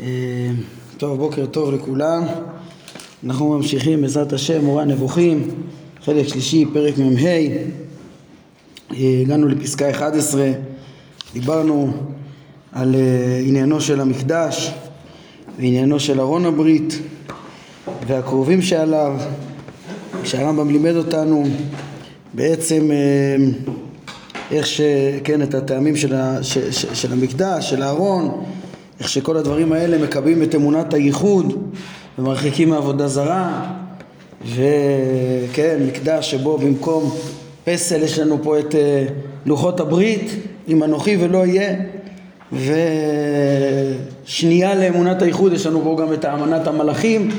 אה, טוב, בוקר טוב לכולם. אנחנו ממשיכים בעזרת השם, מורה נבוכים, חלק שלישי, פרק מ"ה. אה, הגענו לפסקה 11, דיברנו על אה, עניינו של המקדש ועניינו של ארון הברית והקרובים שעליו, שהרמב"ם לימד אותנו בעצם איך שכן את הטעמים של, ה, ש, ש, של המקדש, של הארון, איך שכל הדברים האלה מקבלים את אמונת הייחוד ומרחיקים מעבודה זרה וכן, מקדש שבו במקום פסל יש לנו פה את אה, לוחות הברית עם אנוכי ולא יהיה ושנייה לאמונת הייחוד יש לנו פה גם את האמנת המלאכים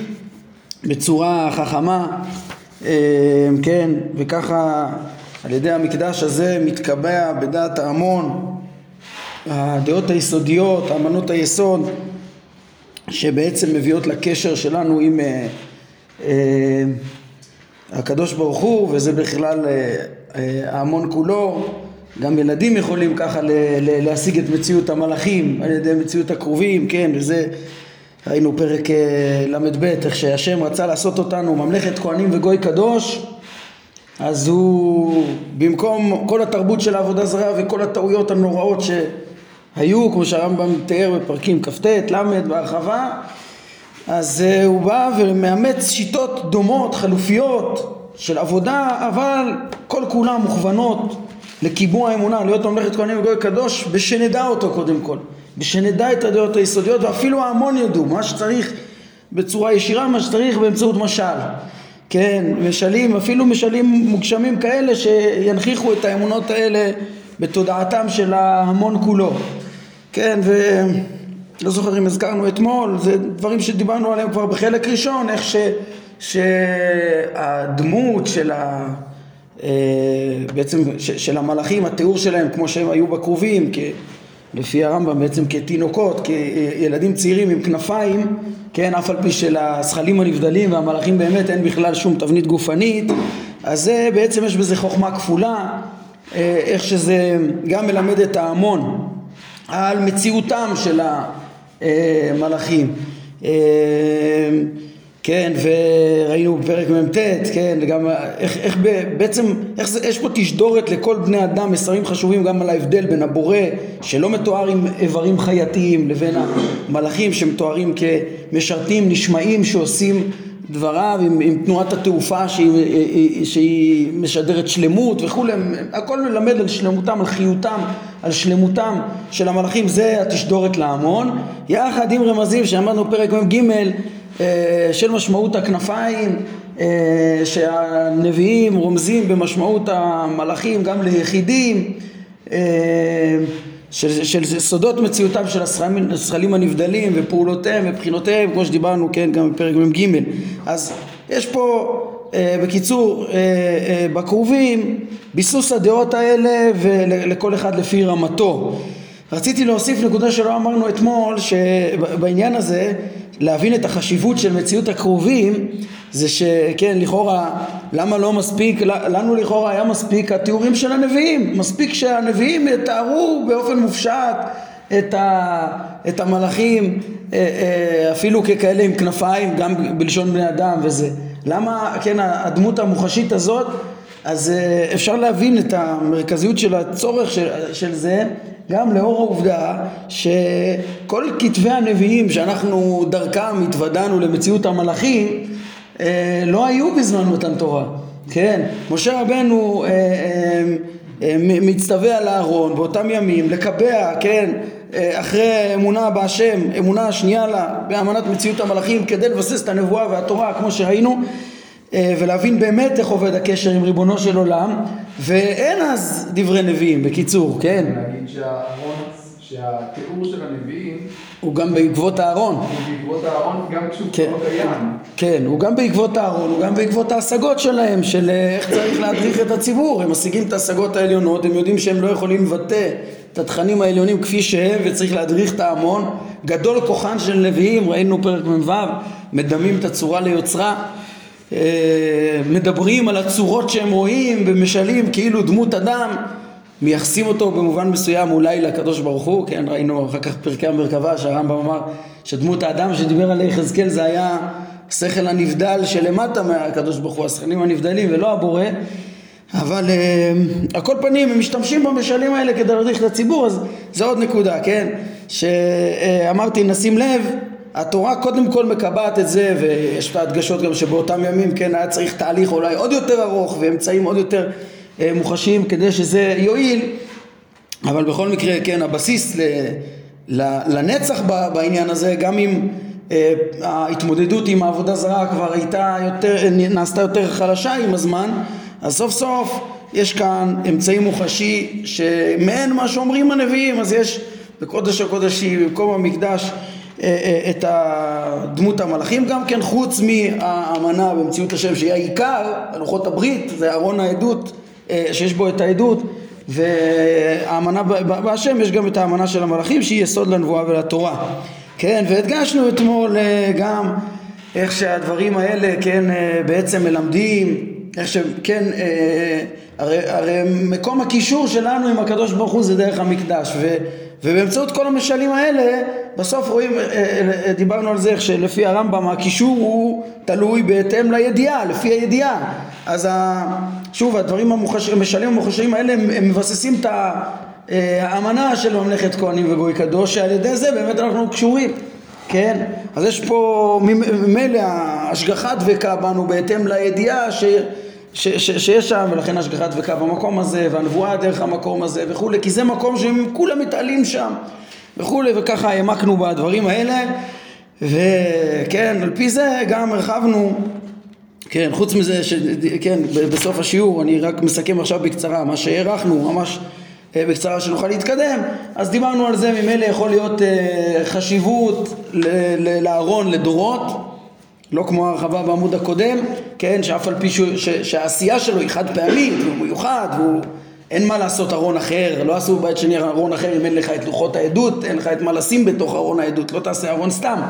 בצורה חכמה אה, כן, וככה על ידי המקדש הזה מתקבע בדעת ההמון הדעות היסודיות, אמנות היסוד שבעצם מביאות לקשר שלנו עם אה, אה, הקדוש ברוך הוא וזה בכלל אה, ההמון כולו. גם ילדים יכולים ככה להשיג את מציאות המלאכים על ידי מציאות הקרובים, כן, וזה ראינו פרק ל"ב, איך שהשם רצה לעשות אותנו ממלכת כהנים וגוי קדוש אז הוא במקום כל התרבות של העבודה זרה וכל הטעויות הנוראות שהיו כמו שהרמב"ם תיאר בפרקים כ"ט, ל' בהרחבה אז uh, הוא בא ומאמץ שיטות דומות, חלופיות של עבודה אבל כל כולן מוכוונות לקיבוע האמונה, להיות ממלכת כהנים וגוי קדוש בשנדע אותו קודם כל בשנדע את הדעות היסודיות ואפילו ההמון ידעו מה שצריך בצורה ישירה, מה שצריך באמצעות משל כן, משלים, אפילו משלים מוגשמים כאלה שינכיחו את האמונות האלה בתודעתם של ההמון כולו. כן, ולא זוכר אם הזכרנו אתמול, זה דברים שדיברנו עליהם כבר בחלק ראשון, איך ש... שהדמות של ה... אה, בעצם של המלאכים, התיאור שלהם כמו שהם היו בכרובים, לפי הרמב"ם בעצם כתינוקות, כילדים צעירים עם כנפיים, כן, אף על פי שלזכלים הנבדלים והמלאכים באמת אין בכלל שום תבנית גופנית, אז זה בעצם יש בזה חוכמה כפולה, אה, איך שזה גם מלמד את ההמון על מציאותם של המלאכים. אה, כן, וראינו בפרק מ"ט, כן, גם איך, איך בעצם, איך זה, יש פה תשדורת לכל בני אדם, מסרים חשובים גם על ההבדל בין הבורא שלא מתואר עם איברים חייתיים לבין המלאכים שמתוארים כמשרתים נשמעים שעושים דבריו עם, עם תנועת התעופה שהיא, שהיא משדרת שלמות וכולי, הכל מלמד על שלמותם, על חיותם, על שלמותם של המלאכים, זה התשדורת להמון, יחד עם רמזים שאמרנו פרק מ"ג אה, של משמעות הכנפיים אה, שהנביאים רומזים במשמעות המלאכים גם ליחידים אה, של, של סודות מציאותם של השכלים הנבדלים ופעולותיהם ובחינותיהם כמו שדיברנו כן גם בפרק מ"ג. אז יש פה בקיצור בכרובים ביסוס הדעות האלה ולכל אחד לפי רמתו. רציתי להוסיף נקודה שלא אמרנו אתמול שבעניין הזה להבין את החשיבות של מציאות הקרובים זה שכן לכאורה למה לא מספיק לנו לכאורה היה מספיק התיאורים של הנביאים מספיק שהנביאים יתארו באופן מופשט את, ה, את המלאכים אה, אה, אפילו ככאלה עם כנפיים גם בלשון בני אדם וזה. למה כן הדמות המוחשית הזאת אז אה, אפשר להבין את המרכזיות של הצורך של, של זה גם לאור העובדה שכל כתבי הנביאים שאנחנו דרכם התוודענו למציאות המלאכים לא היו בזמן מתן תורה, כן? משה רבנו אה, אה, אה, מצטווה על הארון באותם ימים לקבע, כן? אה, אחרי אמונה בהשם, אמונה שנייה לה באמנת מציאות המלאכים כדי לבסס את הנבואה והתורה כמו שראינו אה, ולהבין באמת איך עובד הקשר עם ריבונו של עולם ואין אז דברי נביאים בקיצור, כן? להגיד שהתיאור של הנביאים הוא גם בעקבות הארון. הוא בעקבות הארון גם כשהוא כן, לא קיים. כן, הוא גם בעקבות הארון, הוא גם בעקבות ההשגות שלהם, של אה, איך צריך להדריך את הציבור. הם משיגים את ההשגות העליונות, הם יודעים שהם לא יכולים לבטא את התכנים העליונים כפי שהם, וצריך להדריך את ההמון. גדול כוחן של נביאים, ראינו פרק מ"ו, מדמים את הצורה ליוצרה. אה, מדברים על הצורות שהם רואים במשלים כאילו דמות אדם מייחסים אותו במובן מסוים אולי לקדוש ברוך הוא, כן, ראינו אחר כך פרקי המרכבה שהרמב"ם אמר שדמות האדם שדיבר עליה יחזקאל זה היה השכל הנבדל שלמטה מהקדוש ברוך הוא, השכלים הנבדלים ולא הבורא אבל על כל פנים הם משתמשים במשלים האלה כדי להדריך את הציבור אז זה עוד נקודה, כן? שאמרתי נשים לב התורה קודם כל מקבעת את זה ויש את ההדגשות גם שבאותם ימים כן היה צריך תהליך אולי עוד יותר ארוך ואמצעים עוד יותר מוחשיים כדי שזה יועיל אבל בכל מקרה כן הבסיס לנצח בעניין הזה גם אם uh, ההתמודדות עם העבודה זרה כבר הייתה יותר, נעשתה יותר חלשה עם הזמן אז סוף סוף יש כאן אמצעי מוחשי שמעין מה שאומרים הנביאים אז יש בקודש הקודשי במקום המקדש אה, אה, את דמות המלאכים גם כן חוץ מהאמנה במציאות השם שהיא העיקר, לוחות הברית זה ארון העדות אה, שיש בו את העדות והאמנה בהשם יש גם את האמנה של המלאכים שהיא יסוד לנבואה ולתורה. כן והדגשנו אתמול גם איך שהדברים האלה כן בעצם מלמדים איך שכן, אה, הרי, הרי מקום הקישור שלנו עם הקדוש ברוך הוא זה דרך המקדש ו, ובאמצעות כל המשלים האלה בסוף רואים, אה, אה, דיברנו על זה איך שלפי הרמב"ם הקישור הוא תלוי בהתאם לידיעה, לפי הידיעה. אז ה, שוב הדברים המוחש, המשלים המוחשיים האלה הם, הם מבססים את האמנה של ממלכת כהנים וגוי קדוש שעל ידי זה באמת אנחנו קשורים כן? אז יש פה ממילא השגחת דבקה בנו בהתאם לידיעה ש... ש, ש, שיש שם, ולכן השגחת דבקה במקום הזה, והנבואה דרך המקום הזה וכולי, כי זה מקום שהם כולם מתעלים שם וכולי, וככה העמקנו בדברים האלה, וכן, על פי זה גם הרחבנו, כן, חוץ מזה, ש, כן, בסוף השיעור, אני רק מסכם עכשיו בקצרה, מה שהערכנו, ממש אה, בקצרה שנוכל להתקדם, אז דיברנו על זה, ממילא יכול להיות אה, חשיבות לארון לדורות, לא כמו הרחבה בעמוד הקודם, כן, שאף על פי שהעשייה שלו היא חד פעמית והוא מיוחד והוא אין מה לעשות ארון אחר, לא עשו בית שני ארון אחר אם אין לך את לוחות העדות, אין לך את מה לשים בתוך ארון העדות, לא תעשה ארון סתם,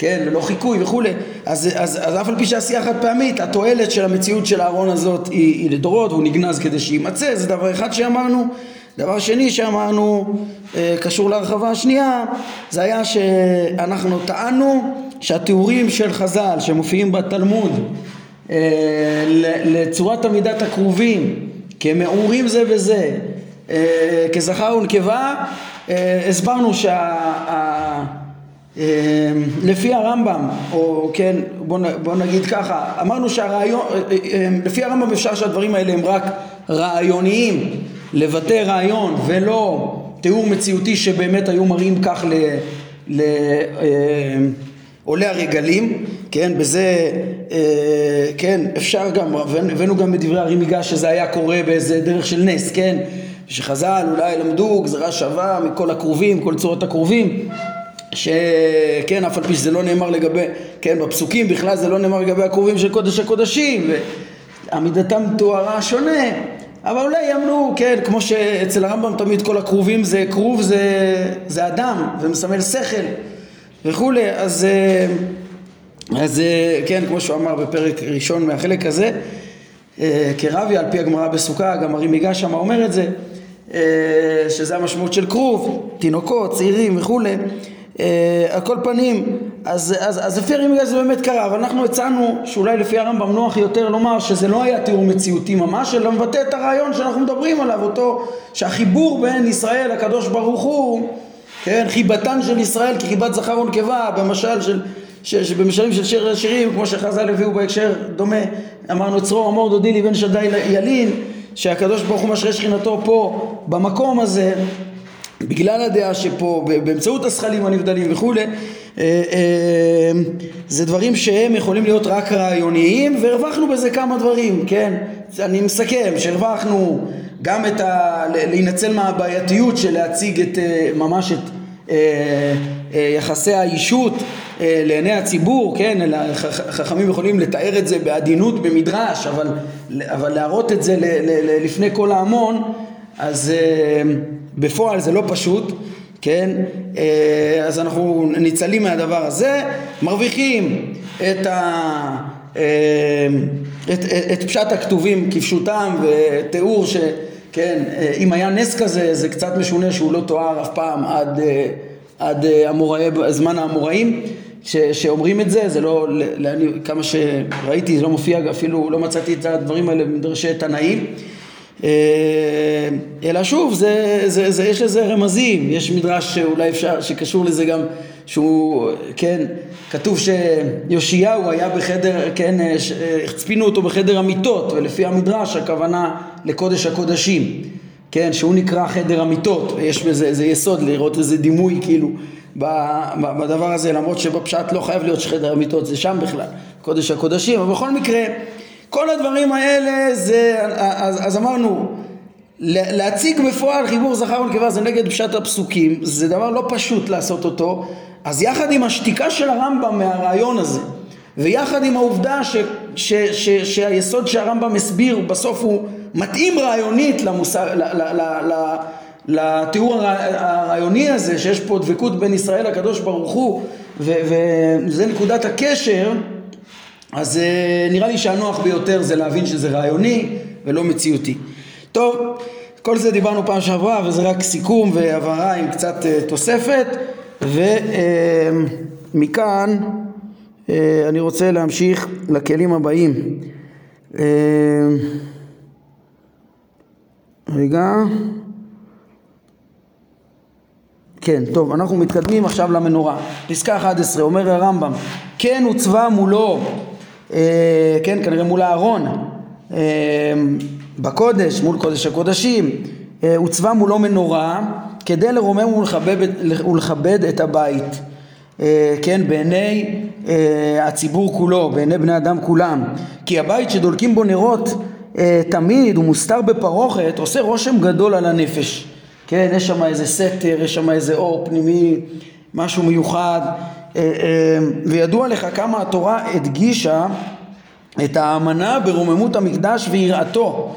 כן, ללא חיקוי וכולי, אז, אז, אז אף על פי שעשייה חד פעמית, התועלת של המציאות של הארון הזאת היא, היא לדורות והוא נגנז כדי שיימצא, זה דבר אחד שאמרנו, דבר שני שאמרנו, אה, קשור להרחבה השנייה, זה היה שאנחנו טענו שהתיאורים של חז"ל שמופיעים בתלמוד אה, לצורת עמידת הכרובים כמעורים זה וזה, אה, כזכר ונקבה, אה, הסברנו שה... לפי הרמב"ם, או כן, בוא, בוא נגיד ככה, אמרנו שהרעיון, לפי הרמב"ם אפשר שהדברים האלה הם רק רעיוניים, לבטא רעיון ולא תיאור מציאותי שבאמת היו מראים כך ל... ל עולי הרגלים, כן, בזה, אה, כן, אפשר גם, הבאנו גם בדברי הרי מיגש שזה היה קורה באיזה דרך של נס, כן, שחז"ל אולי למדו גזרה שווה מכל הכרובים, כל צורות הכרובים, שכן, אף על פי שזה לא נאמר לגבי, כן, בפסוקים בכלל זה לא נאמר לגבי הכרובים של קודש הקודשים, ועמידתם תוארה שונה, אבל אולי יאמנו, כן, כמו שאצל הרמב"ם תמיד כל הכרובים זה, כרוב זה, זה אדם ומסמל שכל וכולי, אז, אה, אז אה, כן, כמו שהוא אמר בפרק ראשון מהחלק הזה, אה, כרבי על פי הגמרא בסוכה, גם הרי מיגה שם אומר את זה, שזה המשמעות של כרוב, תינוקות, צעירים וכולי, על כל פנים, אז, אז, אז לפי הרימיגה זה באמת קרה, אבל אנחנו הצענו שאולי לפי הרמב"ם נוח יותר לומר שזה לא היה תיאור מציאותי ממש, אלא מבטא את הרעיון שאנחנו מדברים עליו, אותו שהחיבור בין ישראל לקדוש ברוך הוא כן, חיבתן של ישראל כחיבת זכר ונקבה, במשל של, ש, שבמשלים של שיר השירים, כמו שחז"ל הביאו בהקשר דומה, אמרנו צרור אמור דודי לי בן שדי ילין, שהקדוש ברוך הוא משרה שכינתו פה, במקום הזה, בגלל הדעה שפה, באמצעות השכלים הנבדלים וכולי, אה, אה, זה דברים שהם יכולים להיות רק רעיוניים, והרווחנו בזה כמה דברים, כן? אני מסכם, שהרווחנו גם את ה... להינצל מהבעייתיות של להציג את, אה, ממש את יחסי האישות לעיני הציבור, כן, חכמים יכולים לתאר את זה בעדינות במדרש, אבל, אבל להראות את זה לפני כל ההמון, אז בפועל זה לא פשוט, כן, אז אנחנו ניצלים מהדבר הזה, מרוויחים את ה... את, את, את פשט הכתובים כפשוטם ותיאור ש... כן, אה, אם היה נס כזה, זה קצת משונה שהוא לא תואר אף פעם עד, אה, עד אה, המוראי, זמן האמוראים, ש, שאומרים את זה, זה לא, אני, כמה שראיתי, זה לא מופיע, אפילו לא מצאתי את הדברים האלה במדרשי תנאים. אלא שוב, זה, זה, זה, יש לזה רמזים, יש מדרש שאולי אפשר, שקשור לזה גם, שהוא, כן, כתוב שיאשיהו היה בחדר, כן, הצפינו אותו בחדר המיטות, ולפי המדרש הכוונה לקודש הקודשים, כן, שהוא נקרא חדר המיטות, יש בזה איזה יסוד לראות איזה דימוי כאילו בדבר הזה, למרות שבפשט לא חייב להיות שחדר המיטות, זה שם בכלל, קודש הקודשים, אבל בכל מקרה, כל הדברים האלה זה, אז, אז אמרנו, להציג בפועל חיבור זכר ונקבה זה נגד פשט הפסוקים, זה דבר לא פשוט לעשות אותו, אז יחד עם השתיקה של הרמב"ם מהרעיון הזה, ויחד עם העובדה ש, ש, ש, שהיסוד שהרמב"ם הסביר בסוף הוא מתאים רעיונית למוסר, ל, ל, ל, ל, לתיאור הרעיוני הזה שיש פה דבקות בין ישראל לקדוש ברוך הוא וזה נקודת הקשר אז אה, נראה לי שהנוח ביותר זה להבין שזה רעיוני ולא מציאותי. טוב, כל זה דיברנו פעם שעברה וזה רק סיכום והבהרה עם קצת אה, תוספת ומכאן אה, אני רוצה להמשיך לכלים הבאים. רגע. כן, טוב, אנחנו מתקדמים עכשיו למנורה. פסקה 11, אומר הרמב"ם, כן הוצבה מולו, כן, כנראה מול הארון, אה, בקודש, מול קודש הקודשים, אה, הוצבה מולו מנורה כדי לרומם ולכבד, ולכבד את הבית. אה, כן, בעיני אה, הציבור כולו, בעיני בני אדם כולם. כי הבית שדולקים בו נרות אה, תמיד, הוא מוסתר בפרוכת, עושה רושם גדול על הנפש. כן, יש שם איזה סתר, יש שם איזה אור פנימי, משהו מיוחד, אה, אה, וידוע לך כמה התורה הדגישה את האמנה ברוממות המקדש ויראתו,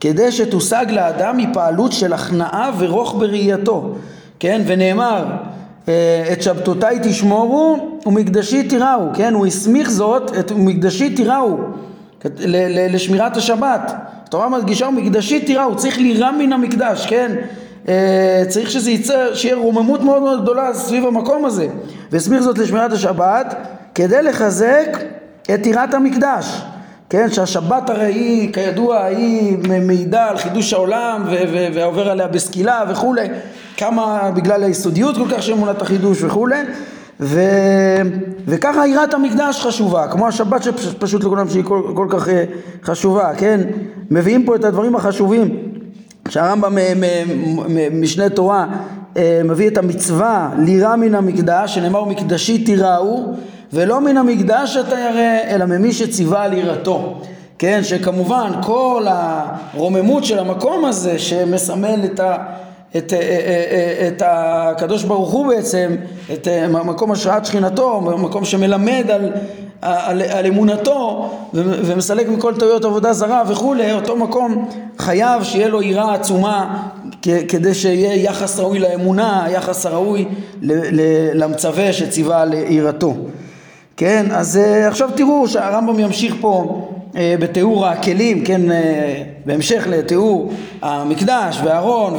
כדי שתושג לאדם מפעלות של הכנעה ורוך בראייתו, כן, ונאמר אה, את שבתותיי תשמורו ומקדשי תיראו, כן, הוא הסמיך זאת, את מקדשי תיראו לשמירת השבת, התורה מדגישה ומקדשי תיראו, צריך לירא מן המקדש, כן, צריך שזה יצא, שיהיה רוממות מאוד מאוד גדולה סביב המקום הזה. והסמיך זאת לשמירת השבת כדי לחזק את יראת המקדש. כן, שהשבת הרי היא כידוע היא מעידה על חידוש העולם ועובר עליה בסקילה וכולי. כמה בגלל היסודיות כל כך של אמונת החידוש וכולי. ו... וככה יראת המקדש חשובה, כמו השבת שפשוט לכולם שהיא כל, כל כך אה, חשובה, כן? מביאים פה את הדברים החשובים שהרמב"ם משנה תורה אה, מביא את המצווה לירה מן המקדש, שנאמר מקדשי תיראו, ולא מן המקדש אתה ירא, אלא ממי שציווה על יראתו. כן, שכמובן כל הרוממות של המקום הזה שמסמל את ה... את, אה, אה, את הקדוש ברוך הוא בעצם, את מקום השראת שכינתו, מקום שמלמד על, על, על אמונתו ומסלק מכל טעויות עבודה זרה וכולי, אותו מקום חייב שיהיה לו יראה עצומה כדי שיהיה יחס ראוי לאמונה, יחס הראוי למצווה שציווה על יראתו. כן, אז אה, עכשיו תראו שהרמב"ם ימשיך פה אה, בתיאור הכלים, כן, אה, בהמשך לתיאור המקדש והארון,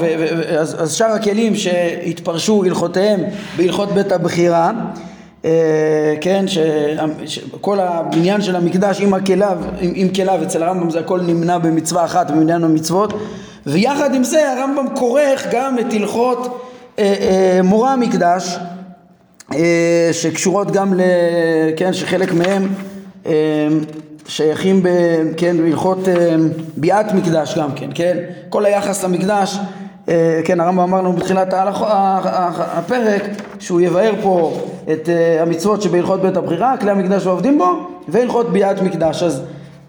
אז, אז שאר הכלים שהתפרשו הלכותיהם בהלכות בית הבחירה אה, כן, שכל הבניין של המקדש עם הכליו, עם, עם כליו אצל הרמב"ם זה הכל נמנע במצווה אחת במניין המצוות. ויחד עם זה הרמב"ם כורך גם את הלכות אה, אה, מורה המקדש אה, שקשורות גם ל... כן, שחלק מהם אה, שייכים ב... כן, בהלכות אה, ביאת מקדש גם כן, כן, כל היחס למקדש אה, כן, הרמב"ם אמר לנו בתחילת הפרק שהוא יבאר פה את אה, המצוות שבהלכות בית הבחירה, כלי המקדש ועובדים בו, והלכות ביאת מקדש. אז,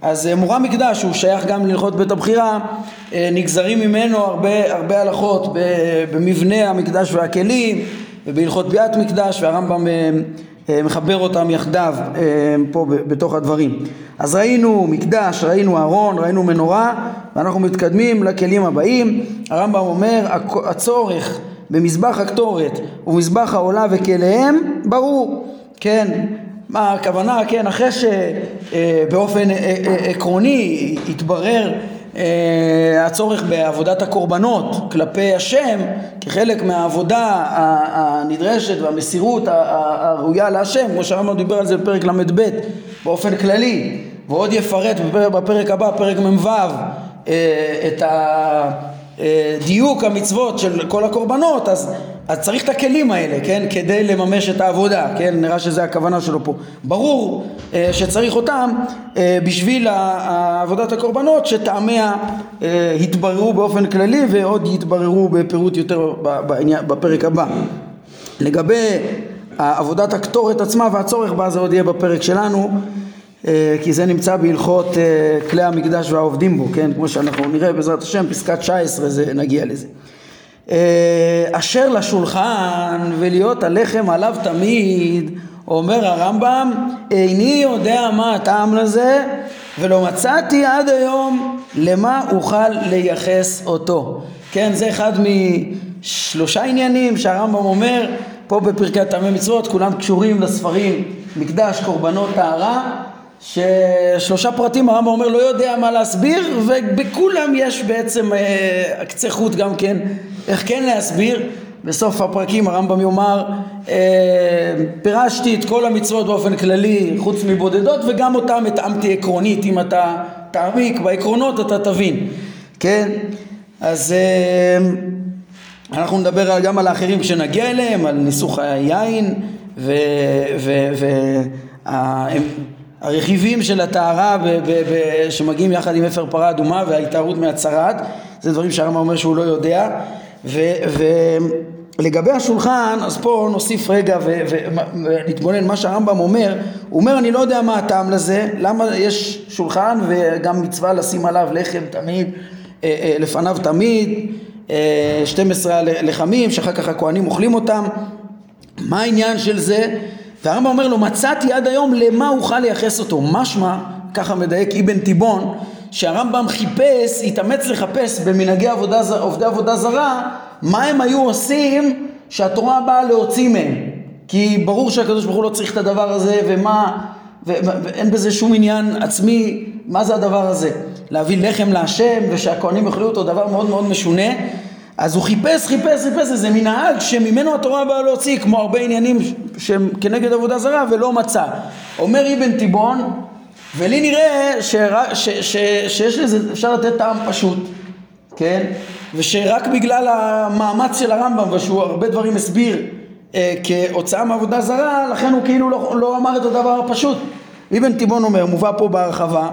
אז אה, מורה מקדש הוא שייך גם להלכות בית הבחירה, נגזרים ממנו הרבה, הרבה הלכות במבנה המקדש והכלים, ובהלכות ביאת מקדש, והרמב"ם מחבר אותם יחדיו פה בתוך הדברים. אז ראינו מקדש, ראינו ארון, ראינו מנורה, ואנחנו מתקדמים לכלים הבאים. הרמב"ם אומר, הצורך במזבח הקטורת ומזבח העולה וכליהם, ברור, כן, מה הכוונה, כן, אחרי שבאופן אה, אה, עקרוני התברר אה, הצורך בעבודת הקורבנות כלפי השם כחלק מהעבודה הנדרשת והמסירות הראויה להשם, כמו שהרמב"ם דיבר על זה בפרק ל"ב באופן כללי, ועוד יפרט בפרק הבא, פרק מ"ו, אה, את דיוק המצוות של כל הקורבנות, אז, אז צריך את הכלים האלה, כן, כדי לממש את העבודה, כן, נראה שזה הכוונה שלו פה. ברור אה, שצריך אותם אה, בשביל עבודת הקורבנות שטעמיה אה, באופן כללי ועוד יתבררו בפירוט יותר בעניין, בפרק הבא. לגבי עבודת הקטורת עצמה והצורך בה זה עוד יהיה בפרק שלנו אה, כי זה נמצא בהלכות אה, כלי המקדש והעובדים בו, כן? כמו שאנחנו נראה בעזרת השם, פסקה 19 זה, נגיע לזה. אה, אשר לשולחן ולהיות הלחם עליו תמיד, אומר הרמב"ם, איני יודע מה הטעם לזה ולא מצאתי עד היום למה אוכל לייחס אותו. כן, זה אחד משלושה עניינים שהרמב"ם אומר פה בפרקי הטעמי מצוות, כולם קשורים לספרים מקדש, קורבנות, טהרה ששלושה פרטים הרמב"ם אומר לא יודע מה להסביר ובכולם יש בעצם אה, קצה חוט גם כן איך כן להסביר? בסוף הפרקים הרמב"ם יאמר אה, פירשתי את כל המצוות באופן כללי חוץ מבודדות וגם אותם התאמתי עקרונית אם אתה תעמיק בעקרונות אתה תבין. כן? אז אה, אנחנו נדבר גם על האחרים כשנגיע אליהם על ניסוך היין ו... ו, ו הרכיבים של הטהרה שמגיעים יחד עם אפר פרה אדומה וההתארות מהצרת זה דברים שהרמב"ם אומר שהוא לא יודע ולגבי השולחן אז פה נוסיף רגע ונתבונן מה שהרמב"ם אומר הוא אומר אני לא יודע מה הטעם לזה למה יש שולחן וגם מצווה לשים עליו לחם תמיד אה, אה, לפניו תמיד 12 אה, לחמים שאחר כך הכהנים אוכלים אותם. מה העניין של זה? והרמב"ם אומר לו מצאתי עד היום למה אוכל לייחס אותו. משמע ככה מדייק אבן תיבון שהרמב"ם חיפש התאמץ לחפש במנהגי עבודה, עובדי עבודה זרה מה הם היו עושים שהתורה באה להוציא מהם. כי ברור שהקדוש ברוך הוא לא צריך את הדבר הזה ומה ואין בזה שום עניין עצמי מה זה הדבר הזה? להביא לחם להשם ושהכהנים יאכלו אותו דבר מאוד מאוד משונה. אז הוא חיפש, חיפש, חיפש איזה מנהג שממנו התורה באה להוציא, כמו הרבה עניינים שהם כנגד עבודה זרה, ולא מצא. אומר אבן תיבון, ולי נראה שרק, ש, ש, שיש לזה, אפשר לתת טעם פשוט, כן? ושרק בגלל המאמץ של הרמב"ם, ושהוא הרבה דברים הסביר אה, כהוצאה מעבודה זרה, לכן הוא כאילו לא, לא אמר את הדבר הפשוט. אבן תיבון אומר, מובא פה בהרחבה,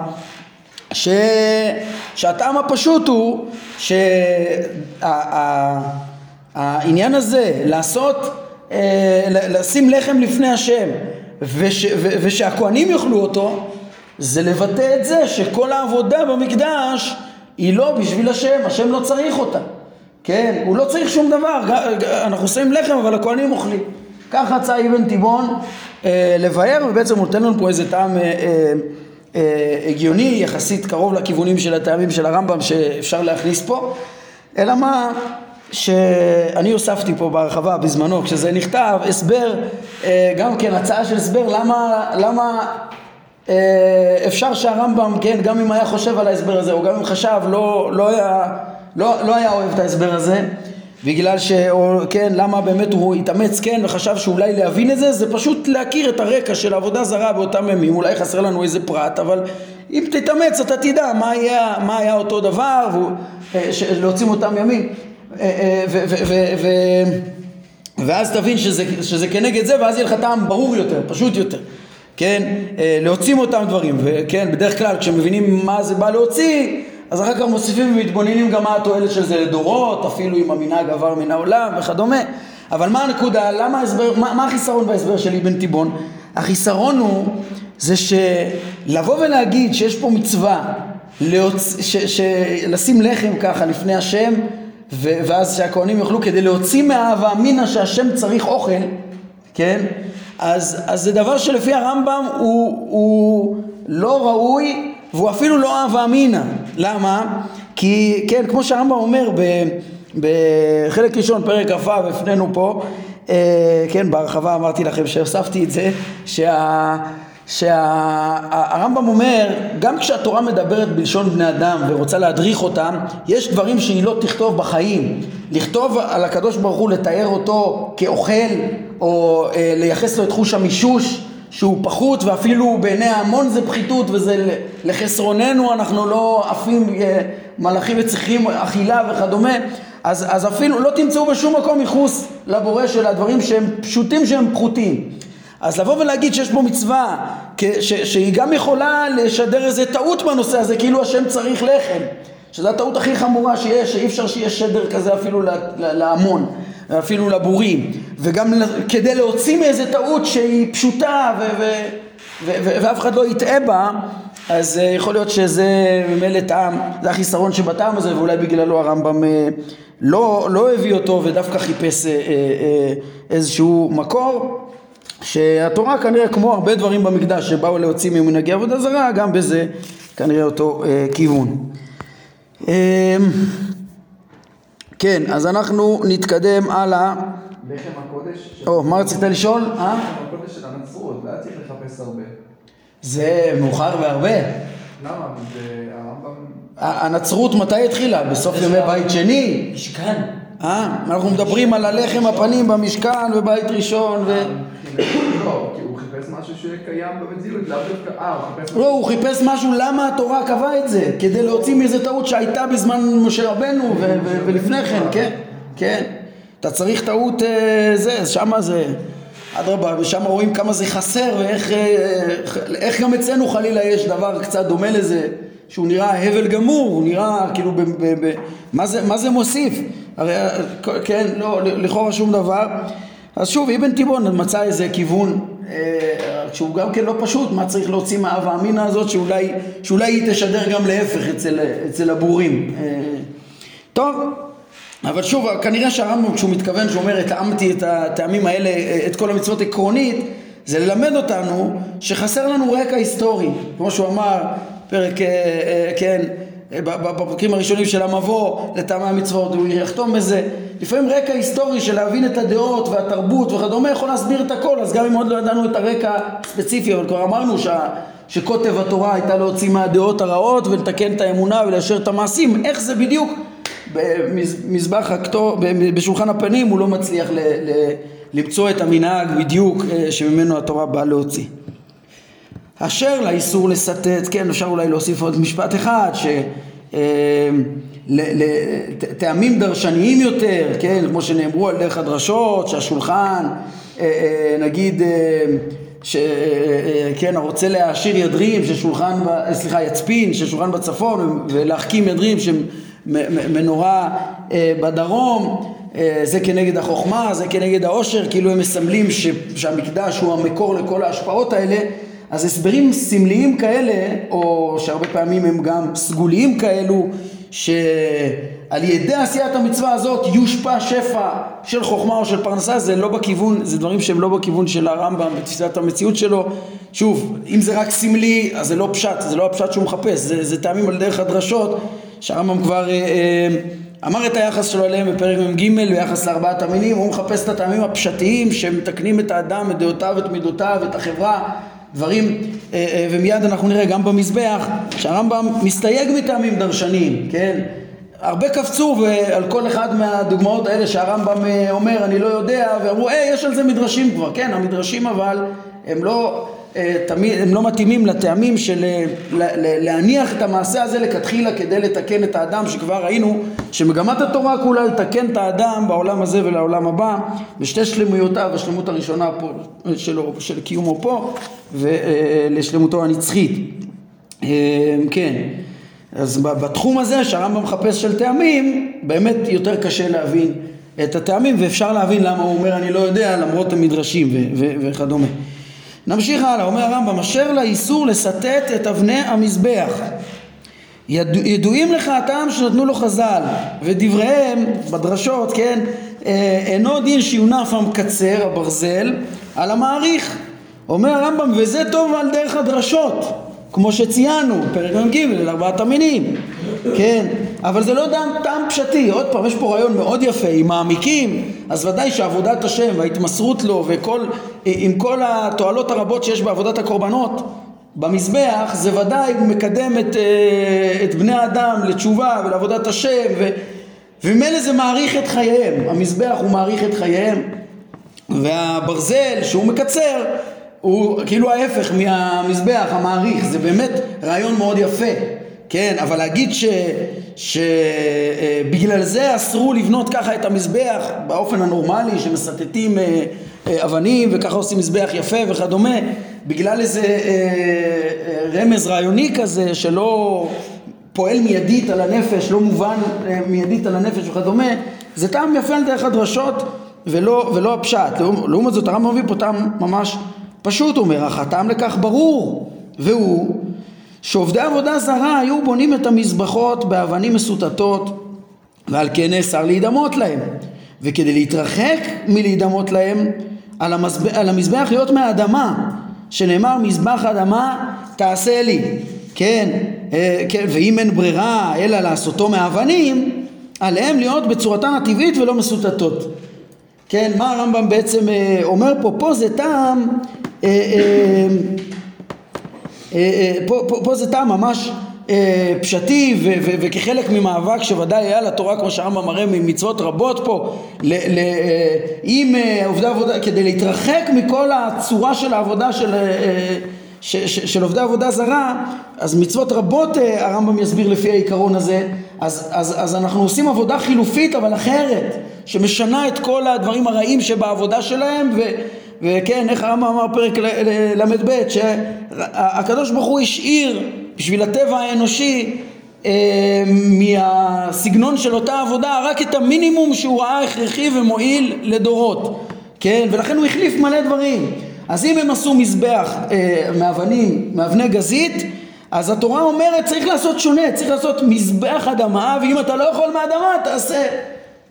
ש... שהטעם הפשוט הוא שהעניין הזה לעשות, אה, לשים לחם לפני השם וש... ושהכוהנים יאכלו אותו זה לבטא את זה שכל העבודה במקדש היא לא בשביל השם, השם לא צריך אותה, כן? הוא לא צריך שום דבר, אנחנו שמים לחם אבל הכוהנים אוכלים. ככה רצה אבן תיבון אה, לבאר ובעצם הוא נותן לנו פה איזה טעם אה, אה, אה, הגיוני, יחסית קרוב לכיוונים של הטעמים של הרמב"ם שאפשר להכניס פה, אלא מה שאני הוספתי פה בהרחבה בזמנו כשזה נכתב, הסבר, אה, גם כן הצעה של הסבר למה, למה אפשר שהרמב"ם, כן, גם אם היה חושב על ההסבר הזה או גם אם חשב, לא, לא, היה, לא, לא היה אוהב את ההסבר הזה בגלל ש... או, כן, למה באמת הוא התאמץ כן וחשב שאולי להבין את זה, זה פשוט להכיר את הרקע של עבודה זרה באותם ימים, אולי חסר לנו איזה פרט, אבל אם תתאמץ אתה תדע מה היה, מה היה אותו דבר, אה, להוציא מאותם ימים. אה, אה, ו, ו, ו, ו, ואז תבין שזה, שזה כנגד זה, ואז יהיה לך טעם ברור יותר, פשוט יותר. כן, להוציא מאותם דברים, וכן, בדרך כלל כשמבינים מה זה בא להוציא, אז אחר כך מוסיפים ומתבוננים גם מה התועלת של זה לדורות, אפילו אם המנהג עבר מן העולם וכדומה. אבל מה הנקודה, למה ההסבר, מה, מה החיסרון בהסבר של אבן תיבון? החיסרון הוא זה שלבוא ולהגיד שיש פה מצווה להוצ... ש... ש... לשים לחם ככה לפני השם ו... ואז שהכהנים יאכלו כדי להוציא מהאהבה אמינא שהשם צריך אוכל, כן? אז, אז זה דבר שלפי הרמב"ם הוא, הוא לא ראוי והוא אפילו לא אהבה אמינא. למה? כי כן, כמו שהרמב"ם אומר בחלק ראשון, פרק כ"ו, הפנינו פה, אה, כן, בהרחבה אמרתי לכם שהוספתי את זה, שה... שהרמב"ם אומר, גם כשהתורה מדברת בלשון בני אדם ורוצה להדריך אותם, יש דברים שהיא לא תכתוב בחיים. לכתוב על הקדוש ברוך הוא, לתאר אותו כאוכל, או אה, לייחס לו את חוש המישוש, שהוא פחות ואפילו בעיני ההמון זה פחיתות וזה לחסרוננו, אנחנו לא עפים אה, מלאכים וצריכים אכילה וכדומה. אז, אז אפילו לא תמצאו בשום מקום ייחוס לבורא של הדברים שהם פשוטים שהם פחותים. אז לבוא ולהגיד שיש פה מצווה ש, שהיא גם יכולה לשדר איזה טעות בנושא הזה, כאילו השם צריך לחם, שזו הטעות הכי חמורה שיש, שאי אפשר שיהיה שדר כזה אפילו להמון, אפילו לבורים, וגם כדי להוציא מאיזה טעות שהיא פשוטה ו, ו, ו, ואף אחד לא יטעה בה, אז אה, יכול להיות שזה ממילא טעם, זה החיסרון שבטעם הזה, ואולי בגללו הרמב"ם אה, לא, לא הביא אותו ודווקא חיפש אה, איזשהו מקור. שהתורה כנראה כמו הרבה דברים במקדש שבאו להוציא ממנהגי עבודה זרה, גם בזה כנראה אותו אה, כיוון. אה, כן, אז אנחנו נתקדם הלאה. לחם הקודש. או, מה רצית לשאול? לחם הקודש של הנצרות, לא היה צריך לחפש הרבה. זה מאוחר והרבה. למה? זה הרמב"ם... הנצרות מתי התחילה? בסוף ימי בית שני? משכן. אה? אנחנו מדברים על הלחם הפנים במשכן ובית ראשון ו... לא, כי הוא חיפש משהו שיהיה קיים במציאות, לאו דווקא... אה, הוא חיפש... לא, הוא חיפש משהו למה התורה קבעה את זה, כדי להוציא מאיזה טעות שהייתה בזמן משה רבנו ולפני כן, כן, כן. אתה צריך טעות אה, זה, שמה זה... אדרבה, ושם רואים כמה זה חסר ואיך איך גם אצלנו חלילה יש דבר קצת דומה לזה, שהוא נראה הבל גמור, הוא נראה כאילו, ב, ב, ב, מה, זה, מה זה מוסיף? הרי כן, לא, לכאורה שום דבר. אז שוב, אבן תיבון מצא איזה כיוון אה, שהוא גם כן לא פשוט, מה צריך להוציא מהאווה אמינא הזאת שאולי, שאולי היא תשדר גם להפך אצל, אצל הבורים. אה, טוב, אבל שוב, כנראה שהרמב"ם כשהוא מתכוון, שהוא אומר, התאמתי את הטעמים האלה, את כל המצוות עקרונית, זה ללמד אותנו שחסר לנו רקע היסטורי, כמו שהוא אמר, פרק, אה, אה, כן, בפרקים הראשונים של המבוא לטעמי המצוות, הוא יחתום בזה. לפעמים רקע היסטורי של להבין את הדעות והתרבות וכדומה יכול להסביר את הכל, אז גם אם עוד לא ידענו את הרקע הספציפי, אבל כבר אמרנו שה... שקוטב התורה הייתה להוציא מהדעות הרעות ולתקן את האמונה וליישר את המעשים, איך זה בדיוק במזבח הכתוב, בשולחן הפנים הוא לא מצליח ל, ל, למצוא את המנהג בדיוק אה, שממנו התורה באה להוציא. אשר לאיסור לסטט, כן אפשר אולי להוסיף עוד משפט אחד, שטעמים אה, דרשניים יותר, כן, כמו שנאמרו על דרך הדרשות, שהשולחן, אה, נגיד, שכן, הרוצה להעשיר ידרים, ששולחן, סליחה, יצפין, ששולחן בצפון, ולהחכים ידרים, מנורה אה, בדרום, אה, זה כנגד החוכמה, זה כנגד העושר, כאילו הם מסמלים ש, שהמקדש הוא המקור לכל ההשפעות האלה, אז הסברים סמליים כאלה, או שהרבה פעמים הם גם סגוליים כאלו, שעל ידי עשיית המצווה הזאת יושפע שפע של חוכמה או של פרנסה, זה לא בכיוון, זה דברים שהם לא בכיוון של הרמב"ם בתפיסת המציאות שלו. שוב, אם זה רק סמלי, אז זה לא פשט, זה לא הפשט שהוא מחפש, זה, זה טעמים על דרך הדרשות. שהרמב"ם כבר אה, אה, אמר את היחס שלו אליהם בפרק מ"ג ביחס לארבעת המינים, הוא מחפש את הטעמים הפשטיים שמתקנים את האדם, את דעותיו, את מידותיו, את החברה, דברים, אה, ומיד אנחנו נראה גם במזבח שהרמב"ם מסתייג מטעמים דרשניים, כן? הרבה קפצו על כל אחד מהדוגמאות האלה שהרמב"ם אומר אני לא יודע ואמרו היי יש על זה מדרשים כבר כן המדרשים אבל הם לא אה, תמיד, הם לא מתאימים לטעמים של אה, להניח את המעשה הזה לכתחילה כדי לתקן את האדם שכבר ראינו שמגמת התורה כולה לתקן את האדם בעולם הזה ולעולם הבא בשתי שלמויותיו, השלמות הראשונה פה שלו, של קיומו פה ולשלמותו הנצחית. אה, כן, אז בתחום הזה שהרמב"ם מחפש של טעמים באמת יותר קשה להבין את הטעמים ואפשר להבין למה הוא אומר אני לא יודע למרות המדרשים וכדומה. נמשיך הלאה, אומר הרמב"ם, אשר לאיסור לסטט את אבני המזבח. ידוע, ידועים לך הטעם שנתנו לו חז"ל, ודבריהם בדרשות, כן, אה, אינו דין שיונף המקצר, הברזל, על המעריך. אומר הרמב"ם, וזה טוב על דרך הדרשות, כמו שציינו, פרק מ"ג, ארבעת המינים, כן, אבל זה לא טעם, טעם פשטי, עוד פעם, יש פה רעיון מאוד יפה, אם מעמיקים, אז ודאי שעבודת השם וההתמסרות לו וכל, עם כל התועלות הרבות שיש בעבודת הקורבנות במזבח זה ודאי מקדם את, אה, את בני האדם לתשובה ולעבודת השם וממילא זה מעריך את חייהם, המזבח הוא מעריך את חייהם והברזל שהוא מקצר הוא כאילו ההפך מהמזבח המעריך, זה באמת רעיון מאוד יפה, כן, אבל להגיד שבגלל אה, זה אסרו לבנות ככה את המזבח באופן הנורמלי שמסטטים אה, אה, אבנים וככה עושים מזבח יפה וכדומה, בגלל איזה רמז רעיוני כזה שלא פועל מיידית על הנפש, לא מובן מיידית על הנפש וכדומה, זה טעם יפה על דרך הדרשות ולא, ולא הפשט. לעומת זאת הרמב"ם מביא פה טעם ממש פשוט אומר, אך הטעם לכך ברור, והוא שעובדי עבודה זרה היו בונים את המזבחות באבנים מסוטטות ועל כן נאסר להידמות להם. וכדי להתרחק מלהידמות להם על, המזבח, על המזבח להיות מהאדמה שנאמר מזבח אדמה תעשה לי. כן, אה, כן ואם אין ברירה אלא לעשותו מאבנים עליהם להיות בצורתן הטבעית ולא מסוטטות. כן, מה הרמב"ם בעצם אה, אומר פה? פה זה טעם אה, פה, פה, פה זה טעם ממש פשטי ו, ו, וכחלק ממאבק שוודאי היה לתורה כמו שהרמב"ם מראה ממצוות רבות פה ל, ל, עם עובדי עבודה כדי להתרחק מכל הצורה של העבודה של, ש, ש, של עובדי עבודה זרה אז מצוות רבות הרמב"ם יסביר לפי העיקרון הזה. אז, אז, אז אנחנו עושים עבודה חילופית אבל אחרת שמשנה את כל הדברים הרעים שבעבודה שלהם ו, וכן, איך הרמב"ם אמר פרק ל"ב, שהקדוש ברוך הוא השאיר בשביל הטבע האנושי אה, מהסגנון של אותה עבודה רק את המינימום שהוא ראה הכרחי ומועיל לדורות, כן? ולכן הוא החליף מלא דברים. אז אם הם עשו מזבח אה, מאבנים, מאבני גזית, אז התורה אומרת צריך לעשות שונה, צריך לעשות מזבח אדמה, ואם אתה לא יכול מאדמה תעשה,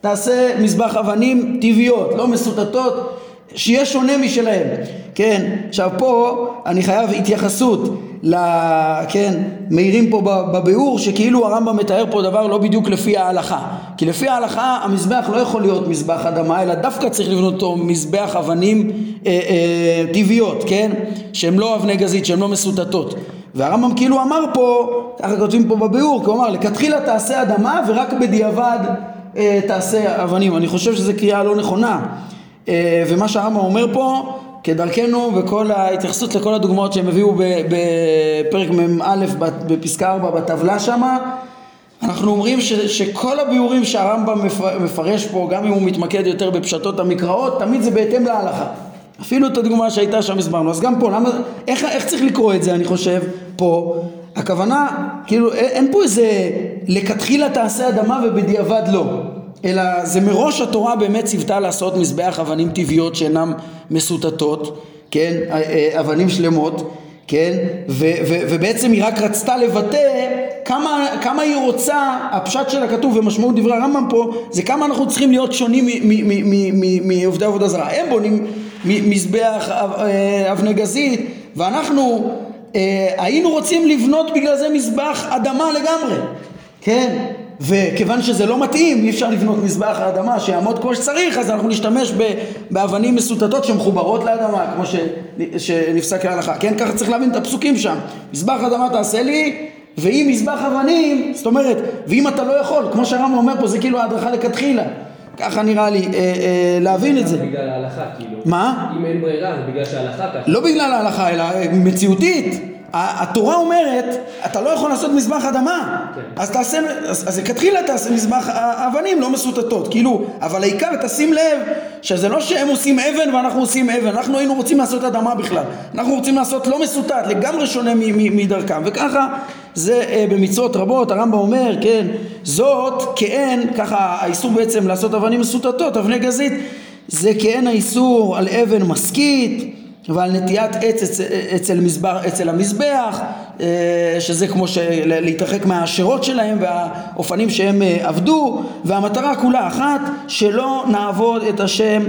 תעשה מזבח אבנים טבעיות, לא מסוטטות שיהיה שונה משלהם, כן, עכשיו פה אני חייב התייחסות, ל... כן, מעירים פה בביאור שכאילו הרמב"ם מתאר פה דבר לא בדיוק לפי ההלכה, כי לפי ההלכה המזבח לא יכול להיות מזבח אדמה, אלא דווקא צריך לבנות אותו מזבח אבנים אה, אה, טבעיות, כן, שהם לא אבני גזית, שהם לא מסוטטות, והרמב"ם כאילו אמר פה, ככה כותבים פה בביאור, כי הוא אמר לכתחילה תעשה אדמה ורק בדיעבד אה, תעשה אבנים, אני חושב שזו קריאה לא נכונה ומה שהרמב"ם אומר פה כדרכנו בכל ההתייחסות לכל הדוגמאות שהם הביאו בפרק מ"א בפסקה 4 בטבלה שמה אנחנו אומרים ש, שכל הביאורים שהרמב"ם מפרש פה גם אם הוא מתמקד יותר בפשטות המקראות תמיד זה בהתאם להלכה. אפילו את הדוגמה שהייתה שם הסברנו. אז גם פה למה איך, איך צריך לקרוא את זה אני חושב פה? הכוונה כאילו אין פה איזה לכתחילה תעשה אדמה ובדיעבד לא אלא זה מראש התורה באמת ציוותה לעשות מזבח אבנים טבעיות שאינן מסוטטות, כן, אה, אה, אבנים שלמות, כן, ו, ו, ובעצם היא רק רצתה לבטא כמה, כמה היא רוצה, הפשט של הכתוב ומשמעות דברי הרמב"ם פה, זה כמה אנחנו צריכים להיות שונים מעובדי עבודה זרה. הם בונים מזבח אה, אבני גזית, ואנחנו היינו רוצים לבנות בגלל זה מזבח אדמה לגמרי, כן, וכיוון שזה לא מתאים, אי אפשר לבנות מזבח האדמה שיעמוד כמו שצריך, אז אנחנו נשתמש באבנים מסוטטות שמחוברות לאדמה, כמו ש, שנפסק להלכה, כן? ככה צריך להבין את הפסוקים שם. מזבח אדמה תעשה לי, ואם מזבח אבנים, זאת אומרת, ואם אתה לא יכול, כמו שהרמב"ם אומר פה, זה כאילו ההדרכה לכתחילה. ככה נראה לי, אה, אה, להבין את זה. בגלל ההלכה, כאילו. מה? אם אין ברירה, זה בגלל שההלכה ככה. לא בגלל ההלכה, אלא מציאותית. התורה אומרת, אתה לא יכול לעשות מזבח אדמה, כן. אז תעשה, אז, לכתחילה תעשה מזבח אבנים לא מסוטטות, כאילו, אבל העיקר תשים לב שזה לא שהם עושים אבן ואנחנו עושים אבן, אנחנו היינו רוצים לעשות אדמה בכלל, אנחנו רוצים לעשות לא מסוטט, לגמרי שונה מדרכם, וככה זה אה, במצוות רבות, הרמב"ם אומר, כן, זאת כאין, ככה האיסור בעצם לעשות אבנים מסוטטות, אבני גזית, זה כאין האיסור על אבן משכית ועל נטיית עץ אצל, אצל, מזבר, אצל המזבח, אה, שזה כמו להתרחק מהשירות שלהם והאופנים שהם אה, עבדו, והמטרה כולה אחת, שלא נעבוד את השם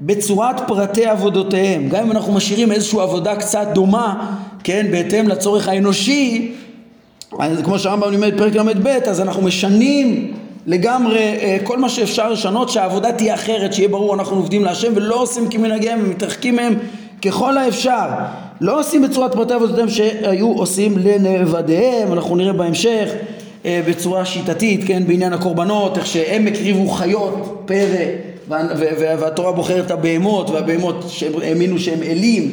בצורת פרטי עבודותיהם. גם אם אנחנו משאירים איזושהי עבודה קצת דומה, כן, בהתאם לצורך האנושי, אז כמו שהרמב"ם לימד פרק ל"ב, אז אנחנו משנים לגמרי אה, כל מה שאפשר לשנות שהעבודה תהיה אחרת שיהיה ברור אנחנו עובדים להשם ולא עושים כמנהגיהם ומתרחקים מהם ככל האפשר. לא עושים בצורת פרטי עבודתם שהיו עושים לנבדיהם אנחנו נראה בהמשך אה, בצורה שיטתית כן בעניין הקורבנות איך שהם הקריבו חיות פרא והתורה בוחרת את הבהמות והבהמות שהם האמינו שהם אלים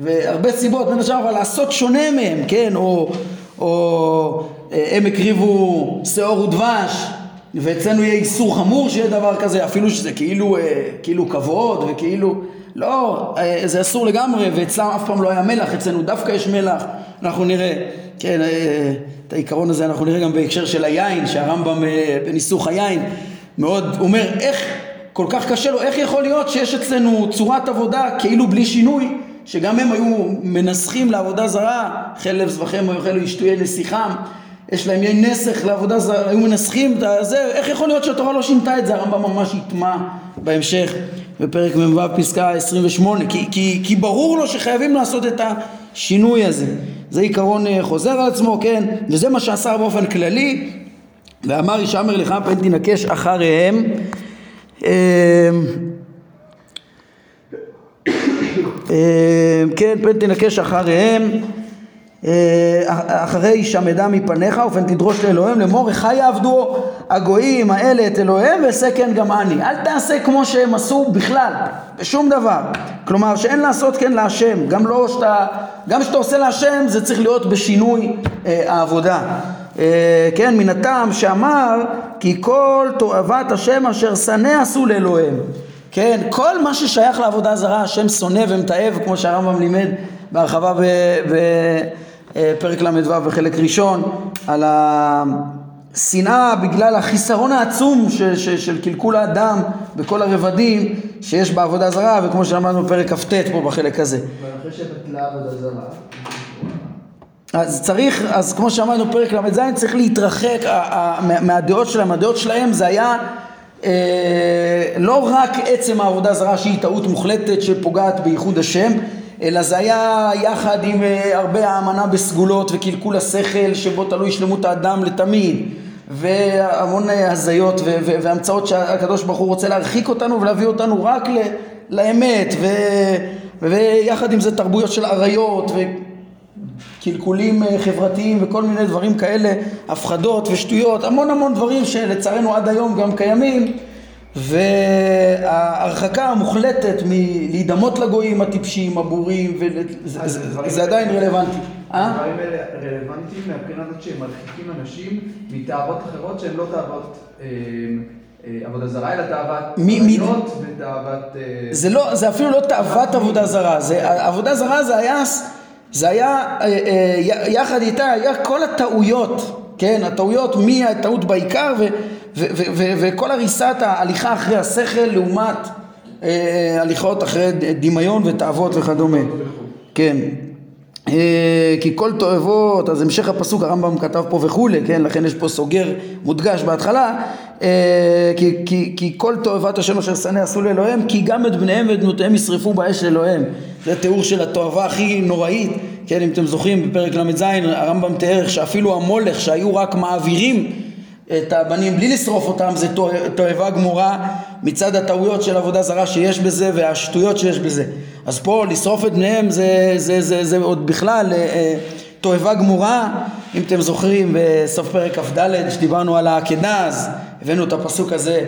והרבה סיבות בין השאר אבל לעשות שונה מהם כן או, או אה, הם הקריבו שעור ודבש ואצלנו יהיה איסור חמור שיהיה דבר כזה אפילו שזה כאילו, אה, כאילו כבוד וכאילו לא אה, זה אסור לגמרי ואצלם אף פעם לא היה מלח אצלנו דווקא יש מלח. אנחנו נראה כן אה, את העיקרון הזה אנחנו נראה גם בהקשר של היין שהרמב"ם אה, בניסוך היין מאוד אומר איך כל כך קשה לו, איך יכול להיות שיש אצלנו צורת עבודה כאילו בלי שינוי, שגם הם היו מנסחים לעבודה זרה, חלב זבחם ויאכלו ישתויי נסיכם, יש להם יין נסך לעבודה זרה, היו מנסחים זה, איך יכול להיות שהתורה לא שינתה את זה, הרמב"ם ממש יטמע בהמשך בפרק מ"ו פסקה 28, כי, כי, כי ברור לו שחייבים לעשות את השינוי הזה, זה עיקרון אה, חוזר על עצמו, כן, וזה מה שעשה באופן כללי, ואמר ישמר לך פן תנקש אחריהם. אמ, אמ, כן, פן תנקש אחריהם. אה, אחרי שמדה מפניך ופן תדרוש לאלוהים לאמור חי יעבדו הגויים האלה את אלוהיהם ואעשה כן גם אני. אל תעשה כמו שהם עשו בכלל בשום דבר. כלומר שאין לעשות כן להשם. גם לא שאתה גם כשאתה עושה להשם זה צריך להיות בשינוי אה, העבודה. אה, כן, מן הטעם שאמר כי כל תועבת השם אשר שנא עשו לאלוהים. כן, כל מה ששייך לעבודה זרה השם שונא ומתעב כמו שהרמב"ם לימד בהרחבה בפרק ל"ו בחלק ראשון על השנאה בגלל החיסרון העצום ש, ש, של קלקול האדם בכל הרבדים שיש בעבודה זרה וכמו שאמרנו בפרק כ"ט פה בחלק הזה. אבל אחרי שבטלה עבודה זרה, אז צריך, אז כמו שאמרנו פרק ל"ז, צריך להתרחק מהדעות שלהם, הדעות שלהם זה היה אה, לא רק עצם העבודה זרה שהיא טעות מוחלטת שפוגעת בייחוד השם, אלא זה היה יחד עם אה, הרבה האמנה בסגולות וקלקול השכל שבו תלוי שלמות האדם לתמיד. והמון אה, הזיות והמצאות שהקדוש ברוך הוא רוצה להרחיק אותנו ולהביא אותנו רק ל- לאמת. ו- ויחד עם זה תרבויות של אריות ו... קלקולים אה, חברתיים וכל מיני דברים כאלה, הפחדות ושטויות, המון המון דברים שלצערנו עד היום גם קיימים וההרחקה המוחלטת מלהידמות לגויים הטיפשים, הבורים, זה, האלה- עדיין רלוונטי. אה? הדברים האלה רלוונטיים מהבחינה הזאת שהם מרחיקים אנשים מתאוות אחרות שהן לא תאוות אה, אה, עבודה זרה, אלא תאוות מי- מי- עבודות ותאוות... אה, זה לא, זה אפילו לא תאוות עבודה זרה, עבודה זרה זה היה, זה היה אה, אה, יחד איתה, היה כל הטעויות, כן, הטעויות מהטעות בעיקר ו, ו, ו, וכל הריסת ההליכה אחרי השכל לעומת אה, הליכות אחרי דמיון ותאוות וכדומה, כן. אה, כי כל תועבות, אז המשך הפסוק הרמב"ם כתב פה וכולי, כן, לכן יש פה סוגר מודגש בהתחלה, אה, כי, כי, כי כל תועבת השם אשר שנא עשו לאלוהים, כי גם את בניהם ואת בנותיהם ישרפו באש לאלוהים. זה תיאור של התועבה הכי נוראית, כן, אם אתם זוכרים, בפרק ל"ז הרמב"ם תיאר שאפילו המולך שהיו רק מעבירים את הבנים בלי לשרוף אותם זה תוע- תועבה גמורה מצד הטעויות של עבודה זרה שיש בזה והשטויות שיש בזה. אז פה לשרוף את בניהם זה, זה, זה, זה עוד בכלל אה, אה, תועבה גמורה. אם אתם זוכרים בסוף פרק כ"ד שדיברנו על העקדה אז הבאנו את הפסוק הזה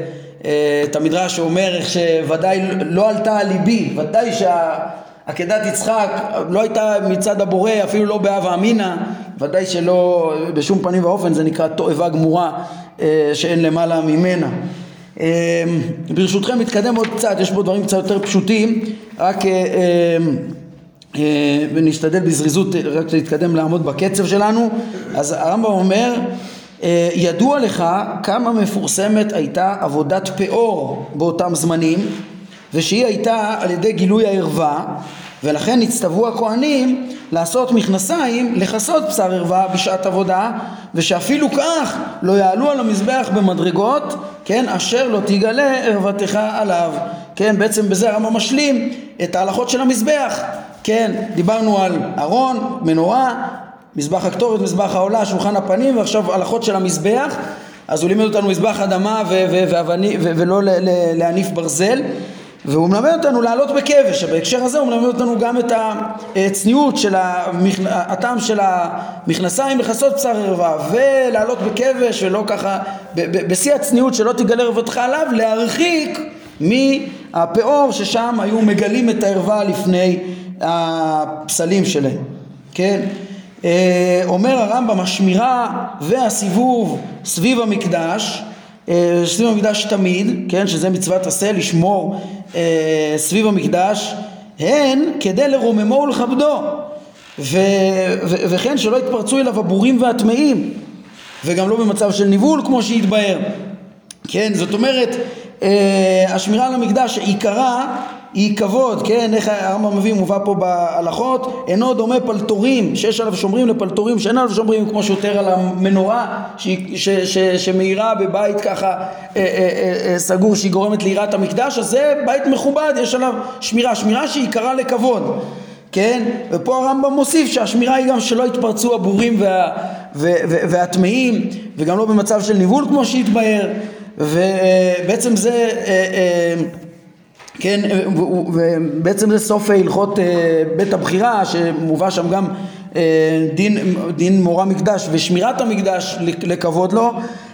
אה, את המדרש שאומר איך שוודאי לא עלתה על ליבי ודאי שה... עקדת יצחק לא הייתה מצד הבורא, אפילו לא בהווה אמינא, ודאי שלא בשום פנים ואופן, זה נקרא תועבה גמורה אה, שאין למעלה ממנה. אה, ברשותכם נתקדם עוד קצת, יש פה דברים קצת יותר פשוטים, רק אה, ונשתדל בזריזות רק להתקדם לעמוד בקצב שלנו. אז הרמב"ם אומר, ידוע לך כמה מפורסמת הייתה עבודת פאור באותם זמנים ושהיא הייתה על ידי גילוי הערווה ולכן הצטוו הכהנים לעשות מכנסיים לכסות בשר ערווה בשעת עבודה ושאפילו כך לא יעלו על המזבח במדרגות כן אשר לא תגלה ערוותך עליו. כן בעצם בזה הרמב"ם משלים את ההלכות של המזבח. כן דיברנו על ארון מנורה מזבח הקטורת מזבח העולה שולחן הפנים ועכשיו הלכות של המזבח. אז הוא לימד אותנו מזבח אדמה ו- ו- ואבני- ו- ולא להניף ברזל והוא מלמד אותנו לעלות בכבש, בהקשר הזה הוא מלמד אותנו גם את הצניעות של. הטעם של המכנסיים לכסות בשר ערווה ולעלות בכבש ולא ככה, בשיא הצניעות שלא תגלה ערוותך עליו, להרחיק מהפאור ששם היו מגלים את הערווה לפני הפסלים שלהם, כן? אה, אומר הרמב"ם השמירה והסיבוב סביב המקדש סביב המקדש תמיד, כן, שזה מצוות עשה, לשמור אה, סביב המקדש, הן כדי לרוממו ולכבדו, ו, ו, וכן שלא יתפרצו אליו הבורים והטמאים, וגם לא במצב של ניבול כמו שהתבהר, כן, זאת אומרת, אה, השמירה על המקדש עיקרה היא כבוד, כן, איך הרמב"ם מביא, מובא פה בהלכות, אינו דומה פלטורים שיש עליו שומרים לפלטורים שאין עליו שומרים, כמו שיותר על המנורה ש- שמאירה בבית ככה אה, אה, אה, אה, סגור שהיא גורמת ליראת המקדש, אז זה בית מכובד, יש עליו שמירה, שמירה שעיקרה לכבוד, כן, ופה הרמב"ם מוסיף שהשמירה היא גם שלא יתפרצו הבורים וה, ו- ו- והטמאים, וגם לא במצב של ניבול כמו שהתבהר, ובעצם זה אה, אה, כן, ו- ובעצם זה סוף הלכות אה, בית הבחירה שמובא שם גם אה, דין, דין מורא מקדש ושמירת המקדש לכבוד לו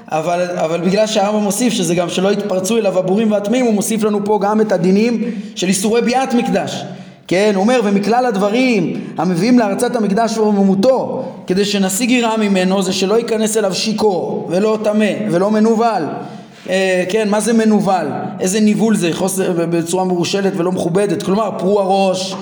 אבל, אבל בגלל שהרמב"ם מוסיף שזה גם שלא יתפרצו אליו הבורים והטמאים הוא מוסיף לנו פה גם את הדינים של איסורי ביאת מקדש. כן, הוא אומר ומכלל הדברים המביאים להרצת המקדש ורוממותו כדי שנשיג יראה ממנו זה שלא ייכנס אליו שיכור ולא טמא ולא מנוול. אה, כן, מה זה מנוול? איזה ניבול זה? חוסר, בצורה מרושלת ולא מכובדת. כלומר, פרוע ראש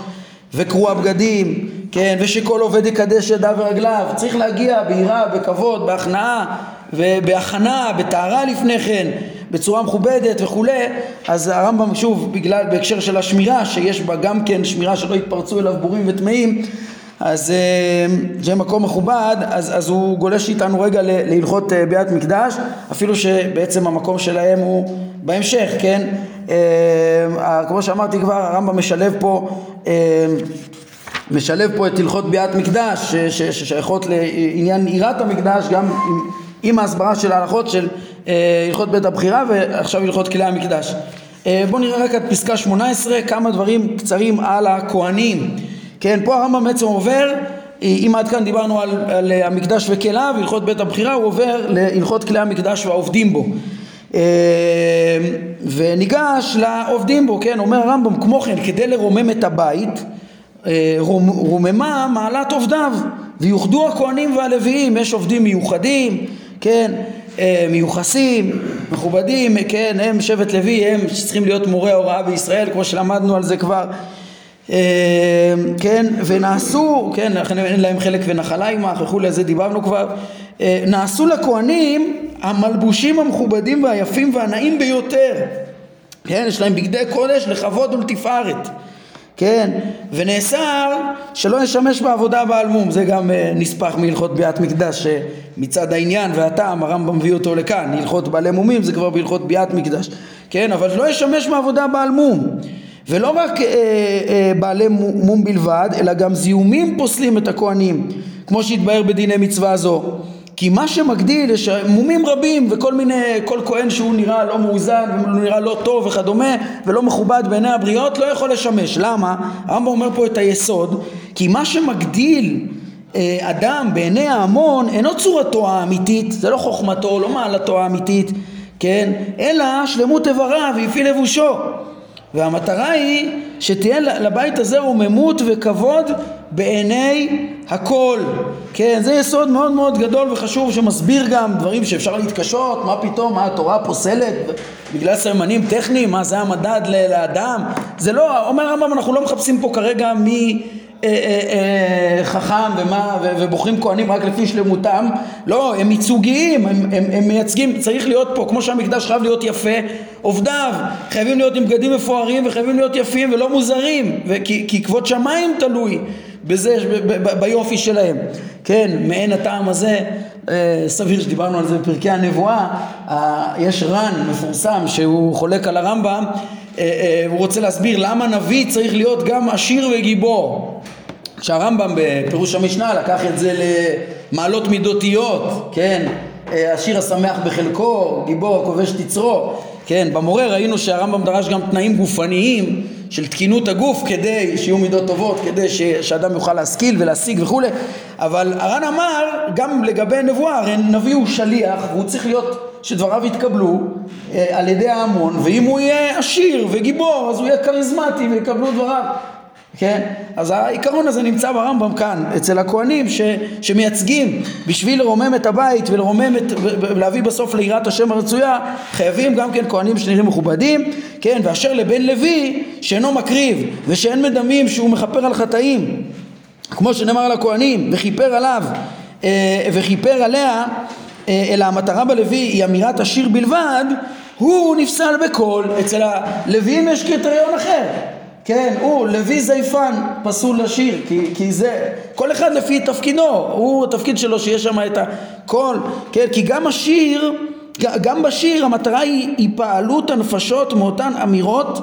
וקרוע בגדים, כן, ושכל עובד יקדש ידיו ורגליו. צריך להגיע ביראה, בכבוד, בהכנעה ובהכנה, בטהרה לפני כן, בצורה מכובדת וכולי. אז הרמב"ם, שוב, בגלל, בהקשר של השמירה, שיש בה גם כן שמירה שלא יתפרצו אליו בורים וטמאים, אז אה, זה מקום מכובד, אז, אז הוא גולש איתנו רגע להלכות אה, ביאת מקדש, אפילו שבעצם המקום שלהם הוא בהמשך, כן? אה, כמו שאמרתי כבר, הרמב"ם משלב פה משלב פה את הלכות ביאת מקדש ששייכות לעניין יראת המקדש גם עם, עם ההסברה של ההלכות של הלכות בית הבחירה ועכשיו הלכות כלי המקדש. בואו נראה רק את פסקה 18 כמה דברים קצרים על הכהנים. כן, פה הרמב"ם בעצם עובר, אם עד כאן דיברנו על, על המקדש וכליו, הלכות בית הבחירה, הוא עובר להלכות כלי המקדש והעובדים בו. אה, וניגש לעובדים בו, כן, אומר הרמב"ם, כמו כן, כדי לרומם את הבית, אה, רומ- רוממה מעלת עובדיו, ויוחדו הכהנים והלוויים, יש עובדים מיוחדים, כן, אה, מיוחסים, מכובדים, כן, הם שבט לוי, הם צריכים להיות מורי ההוראה בישראל, כמו שלמדנו על זה כבר. אה, כן, ונעשו, כן, לכן אין להם חלק ונחלה עמך וכולי, זה דיברנו כבר, אה, נעשו לכהנים המלבושים המכובדים והיפים והנאים ביותר, כן, יש להם בגדי קודש לכבוד ולתפארת, כן, ונאסר שלא ישמש בעבודה בעל מום, זה גם אה, נספח מהלכות ביאת מקדש, שמצד העניין והטעם הרמב"ם מביא אותו לכאן, הלכות בעלי מומים זה כבר בהלכות ביאת מקדש, כן, אבל לא ישמש בעבודה בעל מום, ולא רק אה, אה, בעלי מום בלבד, אלא גם זיהומים פוסלים את הכהנים, כמו שהתבהר בדיני מצווה זו. כי מה שמגדיל, יש מומים רבים וכל מיני, כל כהן שהוא נראה לא מאוזן ונראה לא טוב וכדומה ולא מכובד בעיני הבריות לא יכול לשמש. למה? הרמב"ם אומר פה את היסוד, כי מה שמגדיל אה, אדם בעיני ההמון אינו צורתו האמיתית, זה לא חוכמתו, לא מעלתו האמיתית, כן? אלא שלמות איבריו ויפי לבושו. והמטרה היא שתהיה לבית הזה רוממות וכבוד בעיני הכל. כן, זה יסוד מאוד מאוד גדול וחשוב שמסביר גם דברים שאפשר להתקשות, מה פתאום, מה התורה פוסלת בגלל סממנים טכניים, מה זה המדד לאדם, זה לא, אומר הרמב"ם אנחנו לא מחפשים פה כרגע מי חכם ומה, ובוחרים כהנים רק לפי שלמותם, לא, הם ייצוגיים, הם, הם, הם מייצגים, צריך להיות פה, כמו שהמקדש חייב להיות יפה, עובדיו. חייבים להיות עם בגדים מפוארים וחייבים להיות יפים ולא מוזרים, וכי, כי כבוד שמיים תלוי בזה, ב, ב, ב, ביופי שלהם, כן, מעין הטעם הזה, אה, סביר שדיברנו על זה בפרקי הנבואה, אה, יש ר"ן מפורסם שהוא חולק על הרמב"ם, אה, אה, הוא רוצה להסביר למה נביא צריך להיות גם עשיר וגיבור כשהרמב"ם בפירוש המשנה לקח את זה למעלות מידותיות, כן, אה, השיר השמח בחלקו, גיבור הכובש את יצרו, כן, במורה ראינו שהרמב"ם דרש גם תנאים גופניים של תקינות הגוף כדי שיהיו מידות טובות, כדי ש, שאדם יוכל להשכיל ולהשיג וכולי, אבל הר"ן אמר גם לגבי נבואה, הרי נביא הוא שליח והוא צריך להיות שדבריו יתקבלו אה, על ידי ההמון, ואם הוא יהיה עשיר וגיבור אז הוא יהיה כריזמטי ויקבלו דבריו. כן? אז העיקרון הזה נמצא ברמב"ם כאן, אצל הכוהנים ש, שמייצגים בשביל לרומם את הבית ולרומם את, ולהביא בסוף ליראת השם הרצויה, חייבים גם כן כהנים שנראים מכובדים, כן? ואשר לבן לוי שאינו מקריב ושאין מדמים שהוא מכפר על חטאים, כמו שנאמר על הכהנים, וכיפר עליו אה, וכיפר עליה, אה, אלא המטרה בלוי היא אמירת השיר בלבד, הוא נפסל בקול, אצל הלוויים יש קריטריון אחר כן, הוא לוי זייפן פסול לשיר, כי, כי זה, כל אחד לפי תפקידו, הוא התפקיד שלו שיש שם את הקול, כן, כי גם השיר, גם בשיר המטרה היא היפעלות הנפשות מאותן אמירות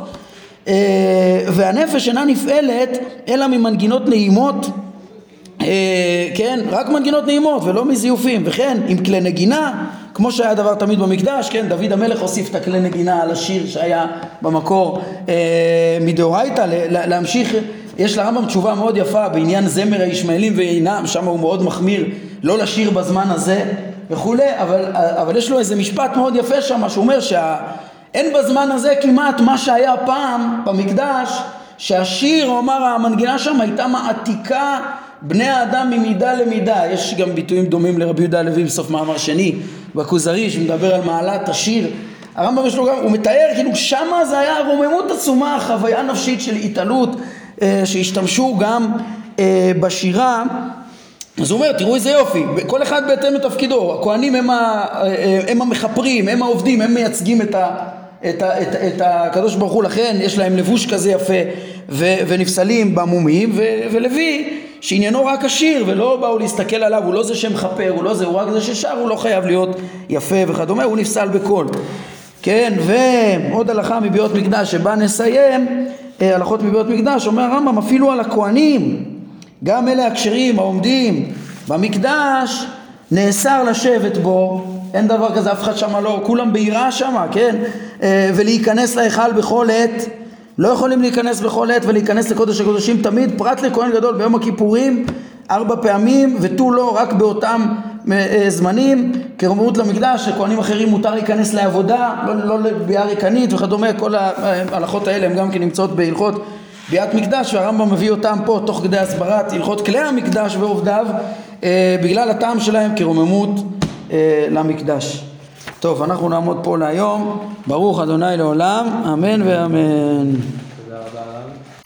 אה, והנפש אינה נפעלת אלא ממנגינות נעימות. אה, כן, רק מנגינות נעימות ולא מזיופים, וכן עם כלי נגינה, כמו שהיה דבר תמיד במקדש, כן, דוד המלך הוסיף את הכלי נגינה על השיר שהיה במקור אה, מדאורייתא, להמשיך, יש לרמב"ם תשובה מאוד יפה בעניין זמר הישמעאלים ואינם, שם הוא מאוד מחמיר לא לשיר בזמן הזה וכולי, אבל, אבל יש לו איזה משפט מאוד יפה שם, שהוא אומר שאין בזמן הזה כמעט מה שהיה פעם במקדש, שהשיר, הוא אמר המנגינה שם הייתה מעתיקה בני האדם ממידה למידה, יש גם ביטויים דומים לרבי יהודה הלוי בסוף מאמר שני בכוזרי שמדבר על מעלת השיר. הרמב"ם יש לו גם, הוא מתאר כאילו שמה זה היה רוממות עצומה, חוויה נפשית של התעלות אה, שהשתמשו גם אה, בשירה. אז הוא אומר תראו איזה יופי, כל אחד בהתאם לתפקידו, הכהנים הם, ה, אה, הם המחפרים, הם העובדים, הם מייצגים את, ה, את, ה, את, את הקדוש ברוך הוא. לכן יש להם לבוש כזה יפה ו, ונפסלים במומים ולוי שעניינו רק השיר ולא באו להסתכל עליו, הוא לא זה שמכפר, הוא לא זה, הוא רק זה ששר, הוא לא חייב להיות יפה וכדומה, הוא נפסל בקול. כן, ועוד הלכה מביאות מקדש שבה נסיים, אה, הלכות מביאות מקדש, אומר הרמב"ם אפילו על הכוהנים, גם אלה הכשרים העומדים במקדש, נאסר לשבת בו, אין דבר כזה, אף אחד שמה לא, כולם ביראה שמה, כן, אה, ולהיכנס להיכל בכל עת לא יכולים להיכנס בכל עת ולהיכנס לקודש הקודשים. תמיד, פרט לכהן גדול ביום הכיפורים ארבע פעמים ותו לא רק באותם אה, זמנים, כרוממות למקדש, לכהנים אחרים מותר להיכנס לעבודה, לא, לא לביאה ריקנית וכדומה, כל ההלכות האלה הן גם כן נמצאות בהלכות ביאת מקדש והרמב"ם מביא אותם פה תוך כדי הסברת הלכות כלי המקדש ועובדיו אה, בגלל הטעם שלהם כרוממות אה, למקדש. טוב, אנחנו נעמוד פה להיום. ברוך אדוני לעולם, אמן ואמן. תודה רבה.